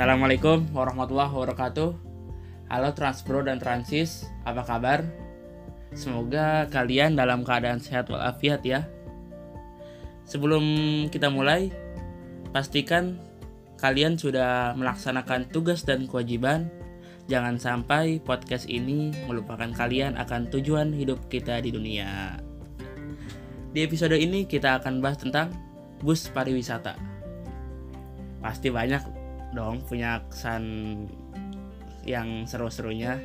Assalamualaikum warahmatullahi wabarakatuh. Halo Transpro dan Transis, apa kabar? Semoga kalian dalam keadaan sehat walafiat ya. Sebelum kita mulai, pastikan kalian sudah melaksanakan tugas dan kewajiban. Jangan sampai podcast ini melupakan kalian akan tujuan hidup kita di dunia. Di episode ini kita akan bahas tentang bus pariwisata. Pasti banyak dong punya kesan yang seru-serunya.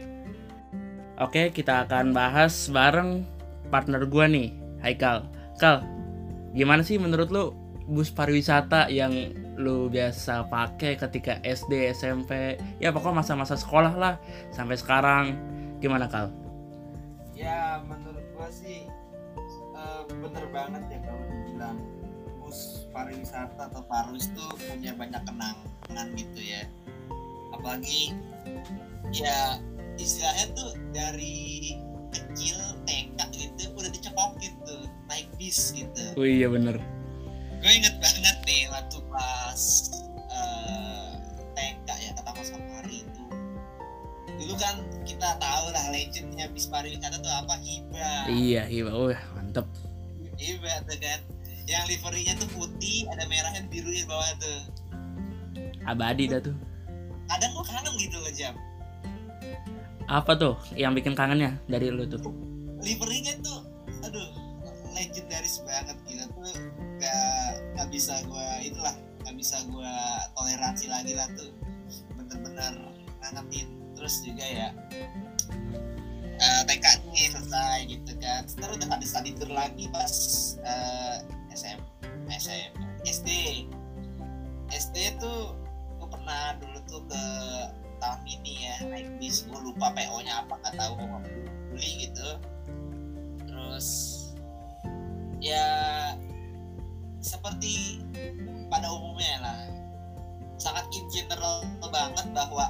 Oke, kita akan bahas bareng partner gua nih, Haikal. Kal, gimana sih menurut lu bus pariwisata yang lu biasa pakai ketika SD, SMP, ya pokoknya masa-masa sekolah lah sampai sekarang. Gimana Kal? Ya menurut gua sih eh, bener banget ya kalau dibilang bus pariwisata atau parus tuh punya banyak kenangan gitu ya. Apalagi ya istilahnya tuh dari kecil TK gitu udah dicekokin tuh naik bis gitu. Oh iya bener. Gue inget banget nih waktu pas eh, TK ya kata Mas Fakari itu. Dulu kan kita tahu lah legendnya bis pariwisata tuh apa hibah. Iya, iya, wah mantep. Iya tuh kan. Yang liverinya tuh putih, ada merahnya biru di bawah tuh. Abadi dah tuh. Kadang gue kangen gitu loh jam. Apa tuh yang bikin kangennya dari lu tuh? Liverinya tuh, aduh, legendaris banget gitu tuh. Gak, gak bisa gue itulah, gak bisa gue toleransi lagi lah tuh. Bener-bener ngangetin. Terus juga ya, eh, TK nih selesai gitu kan. Terus udah ada study tour lagi pas eh, SM, SM, SD. SD tuh gue pernah dulu tuh ke tahun ini ya naik bis. Gue lupa PO nya apa nggak tahu mau beli gitu. Terus ya seperti pada umumnya lah. Sangat in general banget bahwa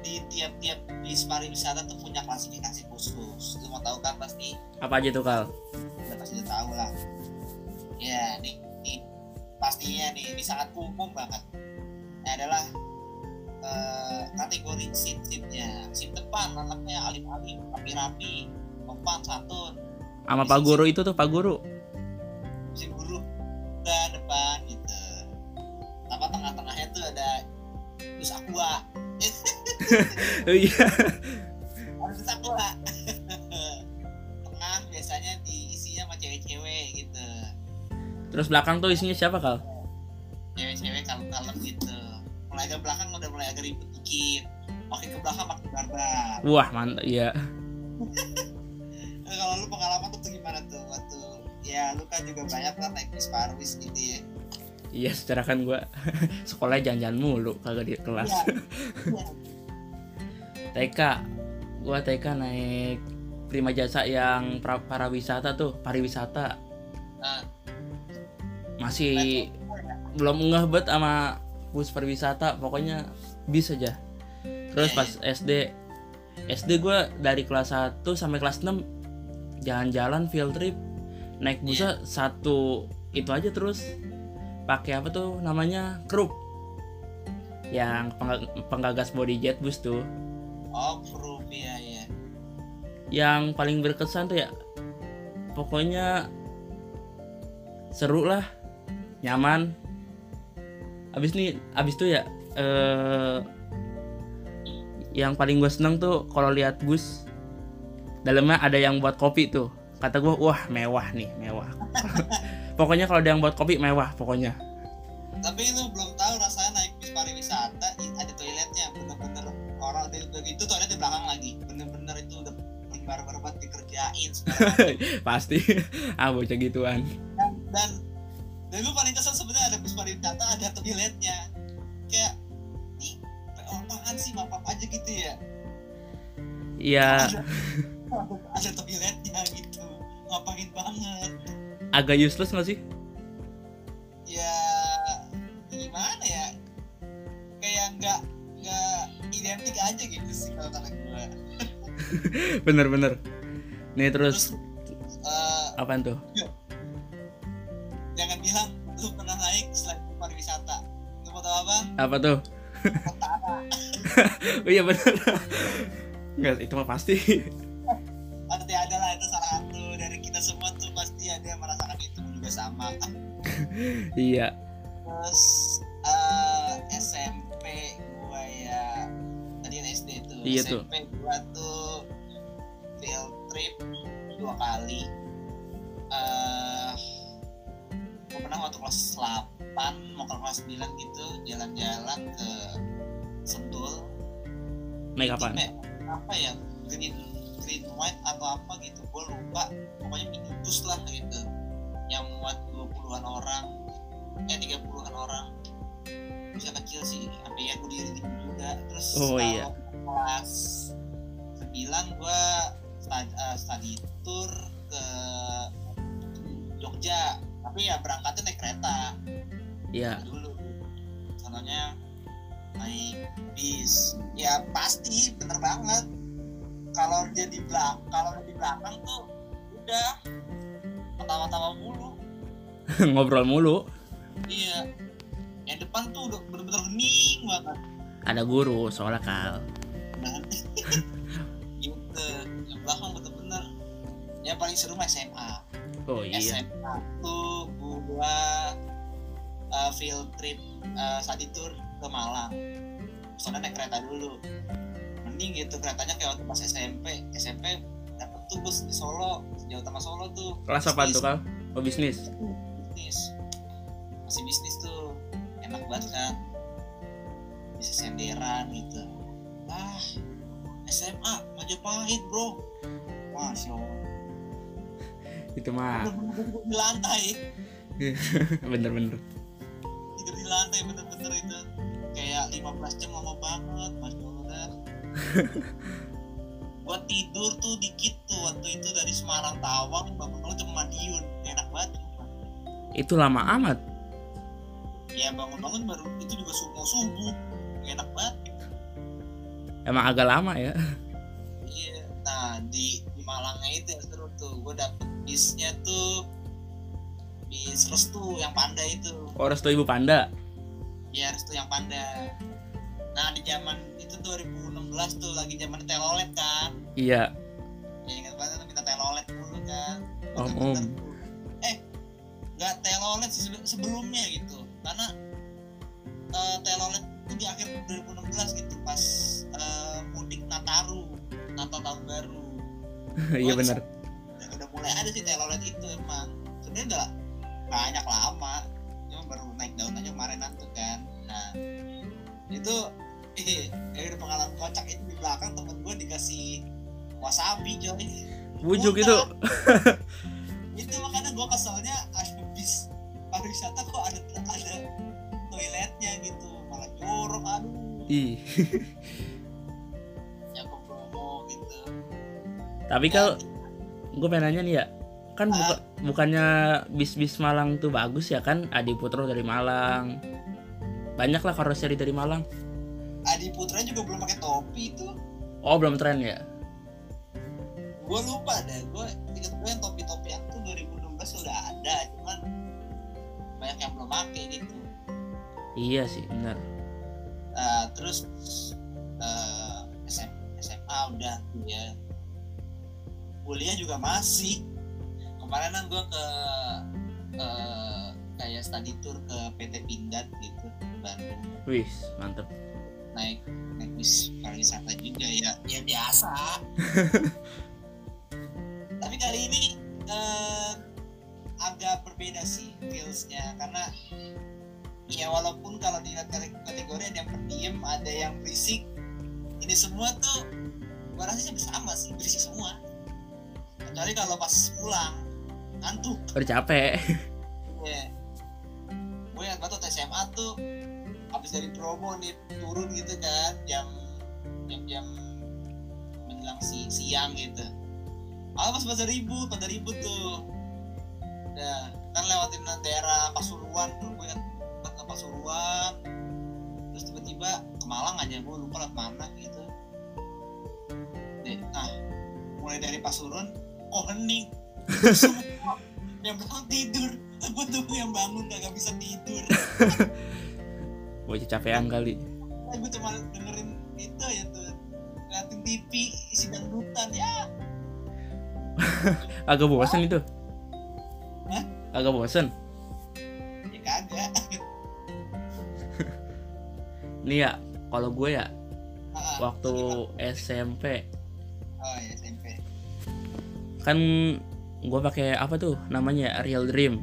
di tiap-tiap bis pariwisata tuh punya klasifikasi khusus. Lu mau tahu kan pasti Apa aja tuh Kal? udah pasti tahu lah ya nih, nih pastinya nih ini sangat umum banget. Ini adalah eh, kategori sim simnya sim depan anaknya alim-alim rapi-rapi depan santun. Sama Pak Guru itu tuh Pak Guru. sim guru. Udah depan gitu. Sama tengah-tengahnya tuh ada aqua Oh iya. Terus belakang tuh isinya siapa Kal? cewek-cewek kalem-kalem gitu mulai ke belakang udah mulai agak ribet dikit makin ke belakang makin barbar Wah mantap iya. Nah, kalau lu pengalaman tuh gimana tuh waktu ya lu kan juga banyak kan naik bis parwis gitu ya Iya secara kan gua sekolah jalan-jalan mulu kagak di kelas. Iya. Iya. TK gua TK naik prima jasa yang pra pariwisata tuh pariwisata Nah, masih belum ngeh bet sama bus pariwisata pokoknya bis aja. Terus Iya, pas SD SD gua dari kelas 1 sampai kelas 6 jalan-jalan field trip naik busnya satu itu aja terus. Pakai apa tuh namanya? Krup yang pengga- penggagas body jet bus tuh. Oh proof ya ya yang paling berkesan tuh ya pokoknya seru lah nyaman. Abis nih abis tuh ya eh yang paling gue seneng tuh kalau lihat bus dalamnya ada yang buat kopi tuh. Kata gue wah mewah nih mewah. Pokoknya kalau ada yang buat kopi mewah pokoknya. Tapi lu belum tahu rasanya naik bis pariwisata ada toiletnya bener-bener orang udah gitu toilet di belakang lagi. Bener-bener itu udah barbar banget dikerjain pasti. Ah bocah gituan ada toiletnya kayak nih apaan sih mapap aja gitu ya? Ya ada, ada toiletnya gitu. Ngapain banget. Agak useless gak sih? Ya gimana ya? Kayak nggak nggak identik aja gitu sih kalau kata gue bener-bener nih terus terus eh, apaan tuh? jangan apa tuh? Oh iya bener. Nggak itu mah pasti. Pasti ada lah itu salah satu dari kita semua tuh pasti ada yang merasakan itu juga sama. Iya. Terus eh, SMP gua ya. Tadi kan SD tuh. Iya tuh. SMP gua tuh field trip dua kali. Eh gua pernah waktu kelas 8 mau ke kelas 9 gitu jalan-jalan ke Sentul. Naik apa apa ya green green white atau apa gitu. Gue lupa pokoknya minibus lah gitu. Yang muat 20-an orang eh 30-an orang. Bisa kecil sih sampai ya gue diri gitu juga. Terus Oh, iya. kelas 9 gue study, study tour ke Jogja. Tapi ya berangkatnya naik kereta. Iya. Dulu soalnya naik bis. Ya pasti bener banget. Kalau dia di belakang kalau di belakang tuh udah ketawa-tawa mulu. Ngobrol mulu. Iya. Yang depan tuh udah bener-bener hening banget. Ada guru soalnya kal. Gitu. Yang belakang bener-bener yang paling seru mah SMA oh iya. SMA tuh gua uh, field trip uh, study tour ke Malang. Soalnya naik kereta dulu. Mending gitu keretanya kayak waktu pas SMP SMP dapet tuh bus di Solo sejauh utama Solo tuh. Kelas apa tuh kal? Oh bisnis. Bisnis. Masih bisnis tuh. Enak banget kan? Bisa senderan gitu. Ah SMA Majapahit bro. Masya Allah itu mah. Di lantai. Bener-bener di lantai bener-bener itu. Kayak 15 jam lama banget mas kan gua tidur tuh dikit tuh waktu itu dari Semarang Tawang bangun bangun ke Madiun. Enak banget itu lama amat? Ya bangun-bangun baru itu juga subuh subuh enak banget. Emang agak lama ya restu yang panda itu. Oh restu ibu panda? Ya restu yang panda. Nah di zaman itu 2016 tuh lagi zaman telolet kan? Iya. Ya ingat banget tuh minta telolet dulu kan. Om, Bener-bener om. eh nggak telolet sebelumnya gitu. Karena eh, telolet itu di akhir 2016 gitu pas eh, mudik Nataru Natal tahun baru. Iya bener udah, udah mulai ada sih telolet itu emang. Sebenarnya banyak lama cuma baru naik daun aja kemarin tuh kan. Nah itu eh ada pengalaman kocak itu di belakang temen gue dikasih wasabi coy. Bujuk Bukan. itu. Itu makanya gue keselnya ada bis pariwisata kok ada ada toiletnya gitu. Malah jorok aduh. Ih. Ya ke promo gitu. Tapi kal gue pengen nanya nih ya kan buka- bukannya bis-bis Malang tuh bagus ya kan? Adi Putro dari Malang. Banyak lah karoseri dari Malang. Adi Putra juga belum pakai topi itu oh belum tren ya? Gue lupa deh gue inget gue yang topi-topi yang tuh 2016 udah ada cuman banyak yang belum pakai gitu. Iya sih benar. Nah, terus eh, SM, SMA udah tuh ya. Kuliah juga masih kemarin kan gue ke eh, kayak study tour ke PT Pindad gitu ke Bandung. Wih mantep. Naik naik bis pariwisata juga ya ya biasa. Tapi kali ini eh, agak berbeda sih feelsnya karena ya walaupun kalau dilihat kate- kategori ada yang pendiam ada yang berisik ini semua tuh gua rasa sama sih berisik semua. Kecuali kalau pas pulang ngantuk. Udah capek. Ya gue yang waktu SMA tuh habis dari promo nih turun gitu kan jam jam jam menjelang si siang gitu. Ah pas ribut pada ribut tuh. Nah kan lewatin daerah Pasuruan tuh gue kan ke Pasuruan. Terus tiba-tiba ke Malang aja gue lupa lewat mana gitu. Deh nah mulai dari Pasuruan kok hening yang bangun tidur. Gue tuh yang bangun kagak bisa tidur. Gue capean kali. Gue cuma dengerin itu ya tuh. Ngeliatin TV isi dangdutan ya. Agak bosen itu. Hah? agak bosen. Ya kagak. Nih ya kalau gue ya Ah, waktu SMP oh ya SMP kan gue pakai apa tuh namanya? Real Dream.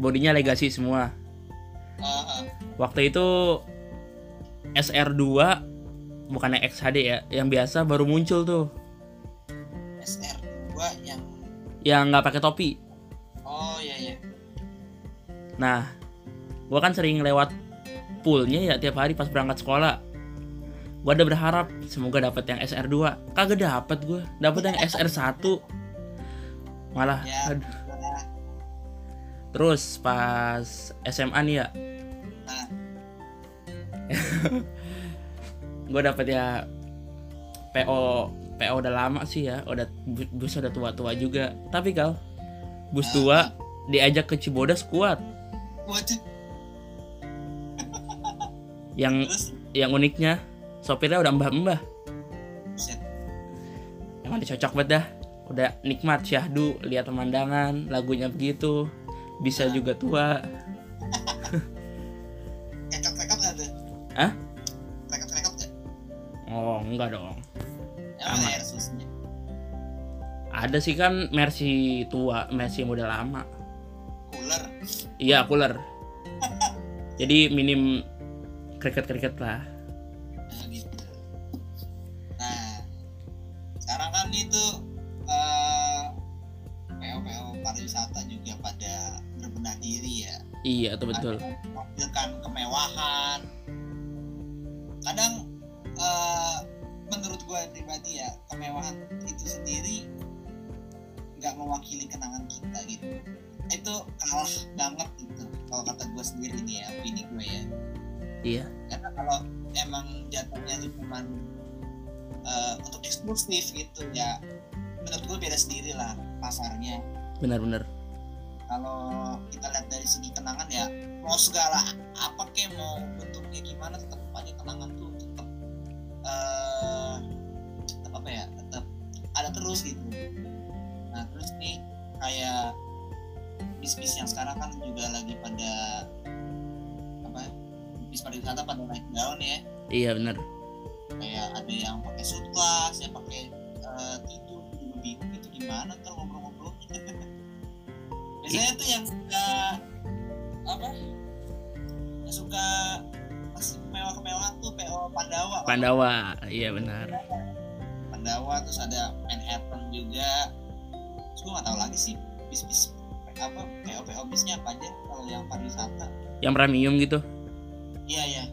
Bodinya Legacy semua. Ah, waktu itu SR2 bukannya XHD ya yang biasa baru muncul tuh. SR2 yang yang nggak pakai topi. Oh ya ya nah gue kan sering lewat poolnya ya tiap hari pas berangkat sekolah. Gue ada berharap semoga dapat yang SR2 kagak dapet gue dapet yang SR1 malah Ya. aduh. Nah, terus pas SMA nih ya. Nah gue dapet ya PO PO udah lama sih ya. Udah bu- bus udah tua-tua juga. Tapi kal bus tua diajak ke Cibodas kuat. Yang terus? yang uniknya sopirnya udah mbah-mbah. Buset. Emang cocok banget dah udah nikmat syahdu lihat pemandangan lagunya begitu. Bisa juga tua. Rekap-rekap nggak tuh Hah? rekap-rekap nggak? Oh enggak dong. Emang susnya ada sih kan Mercy tua Mercy yang udah lama. Cooler? Iya cooler. Jadi minim kriket-kriket lah iya tuh betul. menampilkan kemewahan. Kadang eh, menurut gue pribadi ya kemewahan itu sendiri nggak mewakili kenangan kita gitu. Itu kalah banget gitu kalau kata gue sendiri nih ya opini gue ya. Iya. Karena kalau emang jatuhnya itu cuman eh, untuk eksklusif gitu ya menurut gue beda sendiri lah pasarnya. Benar-benar kalau kita lihat dari segi kenangan ya mau segala apa kek mau bentuknya gimana tetap aja kenangan tuh tetap eh tetap apa ya tetap ada terus gitu. Nah terus nih kayak bis-bis yang sekarang kan juga lagi pada apa bis pariwisata pada naik daun ya. Iya benar kayak ada yang pakai suit class yang pakai eh, tidur juga bingung itu gimana ntar biasanya tuh yang suka apa? Yang suka masih mewah-kemewahan tuh PO Pandawa. Kan? Pandawa iya benar. Pandawa terus ada Manhattan juga. Terus gue gak tahu lagi sih bis-bis apa PO PO bisnya apa aja kalau yang pariwisata. Yang premium gitu? Iya iya.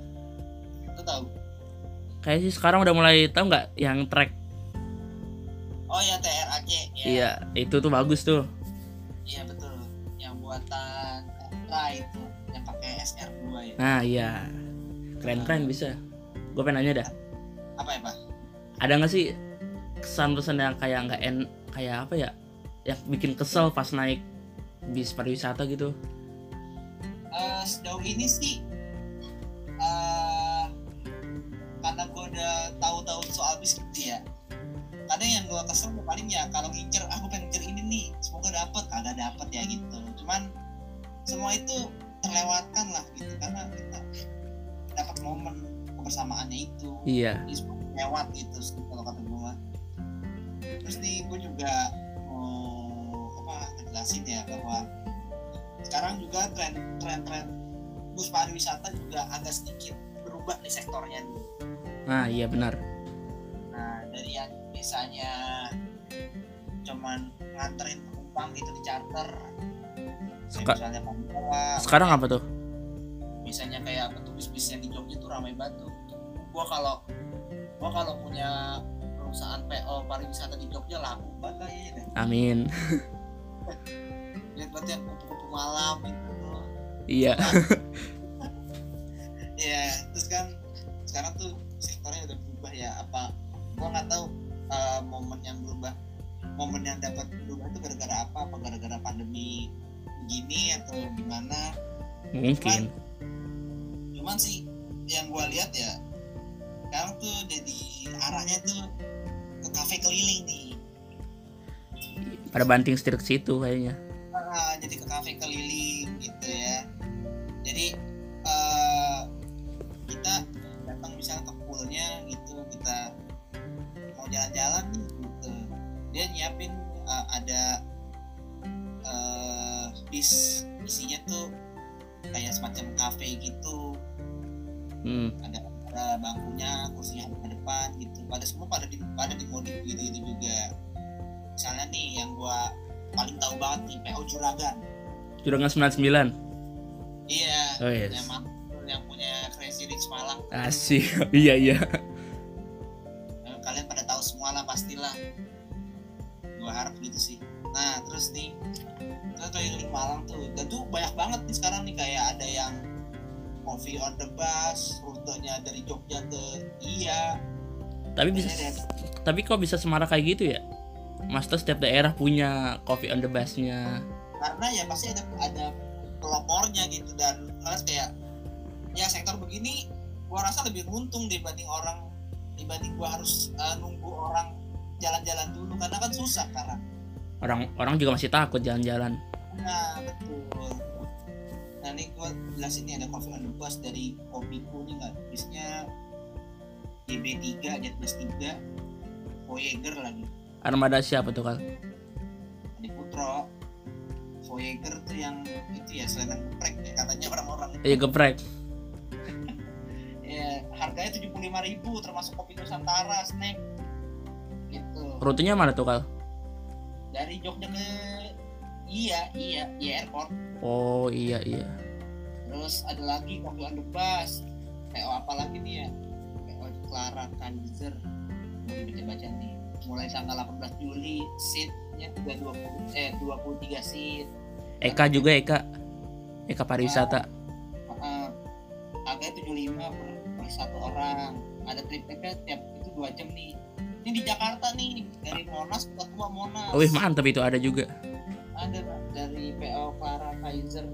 Lu tahu? Kayak sih sekarang udah mulai tahu nggak yang track? Oh ya TRAC ya. iya itu tuh bagus tuh itu yang pakai SR2 ya. nah iya keren-keren bisa gue pengen nanya dah Apa ya pak? ada nggak sih kesan-pesan yang kayak nggak en kayak apa ya yang bikin kesel pas naik bis pariwisata gitu Eh, sejauh ini sih, eh karena gue udah tahu-tahu soal bis gitu ya. Kadang yang gue kesel paling ya kalau ngincer, aku pengen ngincer ini nih, semoga dapet, kagak dapet ya gitu. Cuman semua itu terlewatkan lah gitu karena kita dapat momen kebersamaannya itu. iya. Lewat gitu kalau kata gue terus nih gue juga mau apa ngejelasin ya bahwa sekarang juga tren tren tren bus pariwisata juga agak sedikit berubah nih sektornya nih. Nah iya benar. Nah dari yang biasanya cuman nganterin penumpang gitu di charter Seka- misalnya Pandawa sekarang apa tuh? Misalnya kayak apa tuh bis-bis yang di Jogja tuh ramai banget tuh. Gua kalau gua kalau punya perusahaan PO pariwisata di Jogja laku banget kayaknya amin. Lihat banget yang kupu-kupu malam itu iya. Ya terus kan sekarang tuh sektornya udah berubah ya. Apa gua nggak tahu eh, momen yang berubah momen yang dapat berubah itu gara-gara apa? Apa gara-gara pandemi begini atau gimana. Mungkin. Cuman sih yang gua lihat ya sekarang tuh jadi arahnya tuh ke kafe keliling nih. Pada banting setir ke situ kayaknya. Ah, jadi ke kafe keliling gitu ya. Jadi eh, kita datang misalnya ke poolnya gitu kita mau jalan-jalan gitu. Dia nyiapin eh, ada eh, bis isinya tuh kayak semacam kafe gitu. Hmm. ada ada bangkunya kursinya di depan gitu. Pada semua pada di pada dimodif gitu gitu juga. Misalnya nih yang gua paling tahu banget nih PO Juragan. Juragan 99 iya oh yes. emang yang punya Crazy Rich Malang. Asik. Iya iya Malang tuh. Dan tuh banyak banget nih sekarang nih kayak ada yang coffee on the bus rutenya dari Jogja ke Iya. Tapi bisa tapi kok bisa semarak kayak gitu ya? Master setiap daerah punya coffee on the bus-nya. Karena ya pasti ada ada pelopornya gitu. Dan kelas kayak ya sektor begini gua rasa lebih untung dibanding orang dibanding gua harus uh, nunggu orang jalan-jalan dulu. Karena kan susah karena orang orang juga masih takut jalan-jalan nah betul. Nah ini gua jelasin nih ada coffee on the bus dari kopiku nih nggak bisnya DB3 Jet Plus 3 Voyager lagi. Armada siapa tuh kal Adi Putro. Voyager tuh yang itu ya selendang geprek ya katanya orang-orang. Iya geprek. Ya harganya tujuh puluh lima ribu termasuk kopi Nusantara snack. Gitu. Rutenya mana tuh kal dari Jogja ke iya iya iya airport. Oh iya iya. Terus ada lagi kopi on the bus. PO apa lagi nih ya? PO Clara belum baca baca nih. Mulai tanggal 18 Juli seatnya udah 20 eh 23 seat. Eka juga Eka. Eka pariwisata. Uh, harganya 75 per, per satu orang. Ada trip tripnya tiap itu dua jam nih. Ini di Jakarta nih. Dari Monas ke Tua Monas. Wih mantep itu ada juga ada Pak, dari PO Clara Kaiser.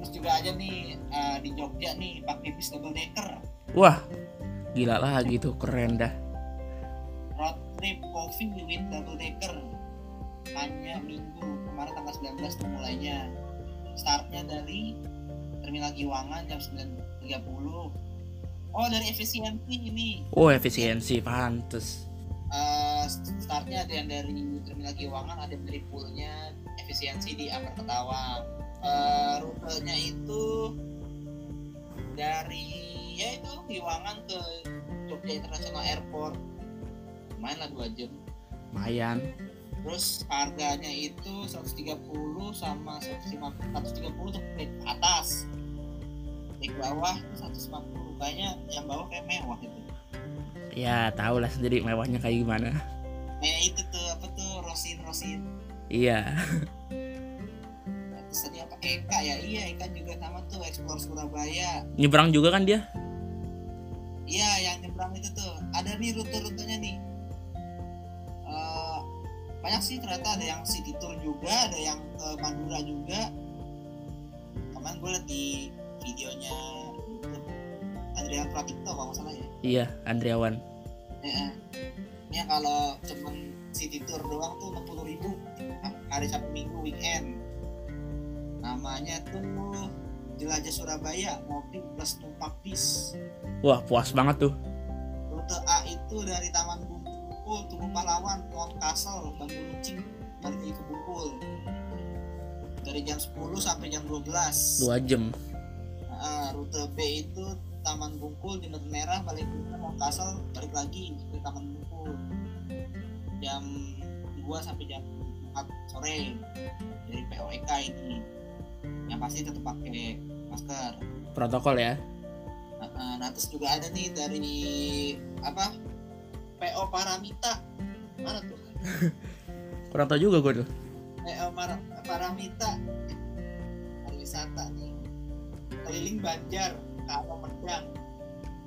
Terus juga aja nih uh, di Jogja nih pakai bis double decker. Wah gila lagi tuh keren dah. Road trip coffee with double decker. Hanya minggu kemarin tanggal 19 tuh mulainya. Startnya dari Terminal Giwangan jam 9.30 oh dari efisiensi ini. Oh efisiensi pantes. Eh, startnya ada yang dari Terminal Giwangan ada yang dari poolnya efisiensi di Amper Ketawang Eh, rutenya itu dari ya itu Giwangan ke Jogja International Airport. Lumayan lah dua jam. Lumayan. Terus harganya itu 130 sama 150 130 untuk ke atas. Di bawah itu 150 kayaknya yang bawah kayak mewah itu ya tau lah sendiri mewahnya kayak gimana. Kayak itu tuh apa tuh rosin rosin iya. Tadi apa Eka ya? Iya Eka juga sama tuh explore Surabaya. Nyebrang juga kan dia? Iya yang nyebrang itu tuh. Ada nih rute-rutenya nih. Eh, banyak sih ternyata. Ada yang city tour juga ada yang ke Madura juga. Kemarin gue liat di videonya Adrian Pratikto kalau nggak salah ya. Iya Andriawan Ya, ya kalau cuman city tour doang tuh 60 ribu hari Sabtu Minggu weekend. Namanya tuh Jelajah Surabaya mobil plus numpak bis. wah puas banget tuh Rute A itu dari Taman Bungkul, Tugu Pahlawan, Mount Castle, Bambu Lucing, balik ke Bungkul. Dari jam 10 sampai jam 12. dua jam Nah, rute B itu Taman Bungkul, Jembatan Merah, balik ke Mount Castle, balik lagi ke Taman Bungkul. Jam 2 sampai jam 4 sore dari POEK ini. Yang pasti tetap pakai masker. protokol ya Nah, nah, terus juga ada nih dari apa? PO Paramita. Mana tuh? kurang tau juga gue tuh PO Mar- Paramita. Pariwisata nih. Keliling Banjar, Karo Medang.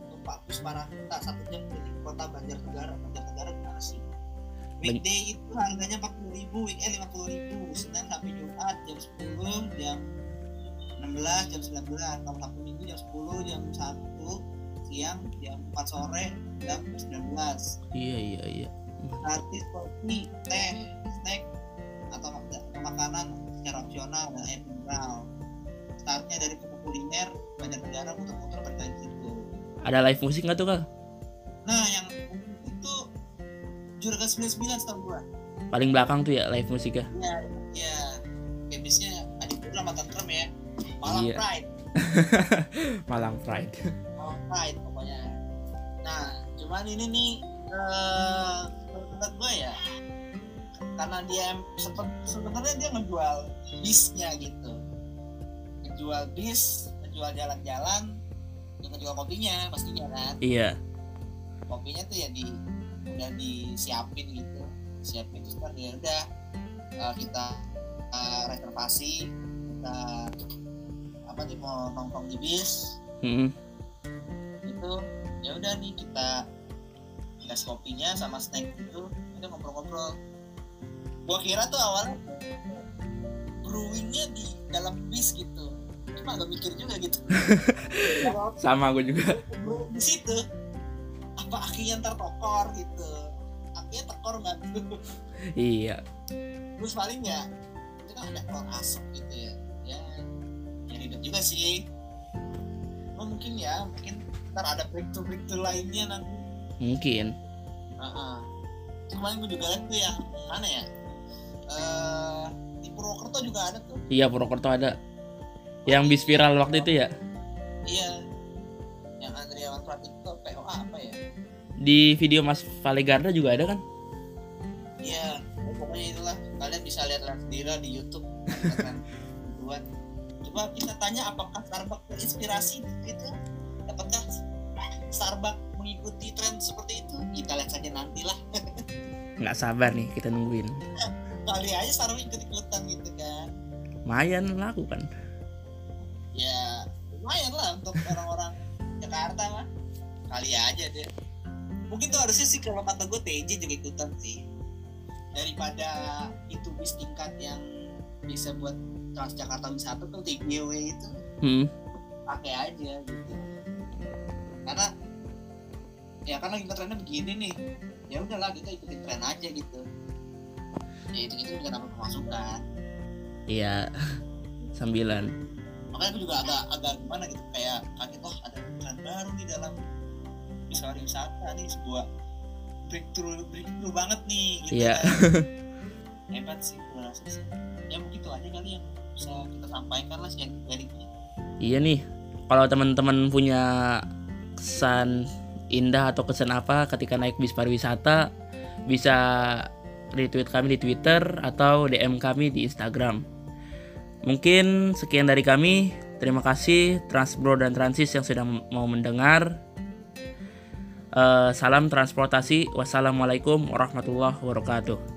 Numpak bus Paramita satu jam keliling kota Banjar Negara. Banjar Negara gimana sih? Weekday itu harganya 40.000, weekend 50.000. Senin sampai Jumat jam 10, jam 16, jam 19. Kalau Sabtu Minggu jam 10, jam 1, siang jam 4 sore jam 19 iya iya iya. Gratis kopi teh snack atau mak- makanan secara opsional dan air mineral startnya dari kuliner banyak negara muter-muter berkali situ ada live musik nggak tuh kak? Nah yang itu juragan 99 setahu gua. Paling belakang tuh ya live musiknya. Ya ya gamesnya adik pula mantan krem ya. Malam Iya. pride. Malang Pride. Malam pride pokoknya. Nah cuman ini nih eh menurut gue ya karena dia sempet sebenarnya dia ngejual bisnya gitu. Ngejual bis ngejual jalan-jalan dan ngejual kopinya pastinya kan. Iya. Kopinya tuh ya di udah disiapin gitu. Siapin terus kan ya udah eh, kita eh, reservasi kita apa nih mau nongkrong di bis. Mm-mm. itu ya udah nih kita dikasih kopinya sama snack itu kita ngobrol-ngobrol. Gua kira tuh awalnya brewingnya di dalam bis gitu. Cuma agak mikir juga gitu. Sama gue juga. Di situ apa akinya ntar tekor gitu. Akinya tekor nggak? Tuh iya. Terus paling ya itu kan ada keluar asap gitu ya. Ya ya ribet juga sih. Oh, mungkin ya mungkin ntar ada breakthrough breakthrough lainnya nanti. Mungkin. Heeh. kemarin gue juga lihat tuh yang mana ya? Eh di Purwokerto juga ada tuh. Iya Purwokerto ada. Yang bis viral waktu itu ya? Iya. Yang Andriawan Pratito POA apa ya di video Mas Valegarda juga ada kan? Iya pokoknya itulah. Kalian bisa lihat-lihat sendiri di YouTube. Buat coba kita tanya apakah Starbucks terinspirasi gitu? Dapatkah Starbucks mengikuti tren seperti itu? Kita lihat saja nantilah. Nggak sabar nih kita nungguin. Kali aja Starbucks ikut ikutan gitu kan. Lumayan laku kan ya lumayan lah untuk orang-orang Jakarta mah kali aja deh mungkin tuh harusnya sih kalau kata gue TJ juga ikutan sih. Daripada itu bis tingkat yang bisa buat Transjakarta wisata tuh TGW itu hmm. pakai aja gitu. Karena ya karena kita trennya begini nih. Ya udahlah kita ikutin tren aja gitu. Ya itu itu juga dapat pemasukan iya. Sambilan. Makanya aku juga agak agak gimana gitu kayak kaget oh ada tren baru di dalam bisa wisata nih sebuah breakthrough breakthrough banget nih gitu Iya. kan. hebat sih gue rasa sih ya begitu aja kali yang bisa kita sampaikan lah sih sharingnya Iya nih, kalau teman-teman punya kesan indah atau kesan apa ketika naik bis pariwisata, bisa retweet kami di Twitter atau DM kami di Instagram. Mungkin sekian dari kami. Terima kasih Transbro dan Transis yang sudah mau mendengar. Eh, salam transportasi. Wassalamualaikum warahmatullahi wabarakatuh.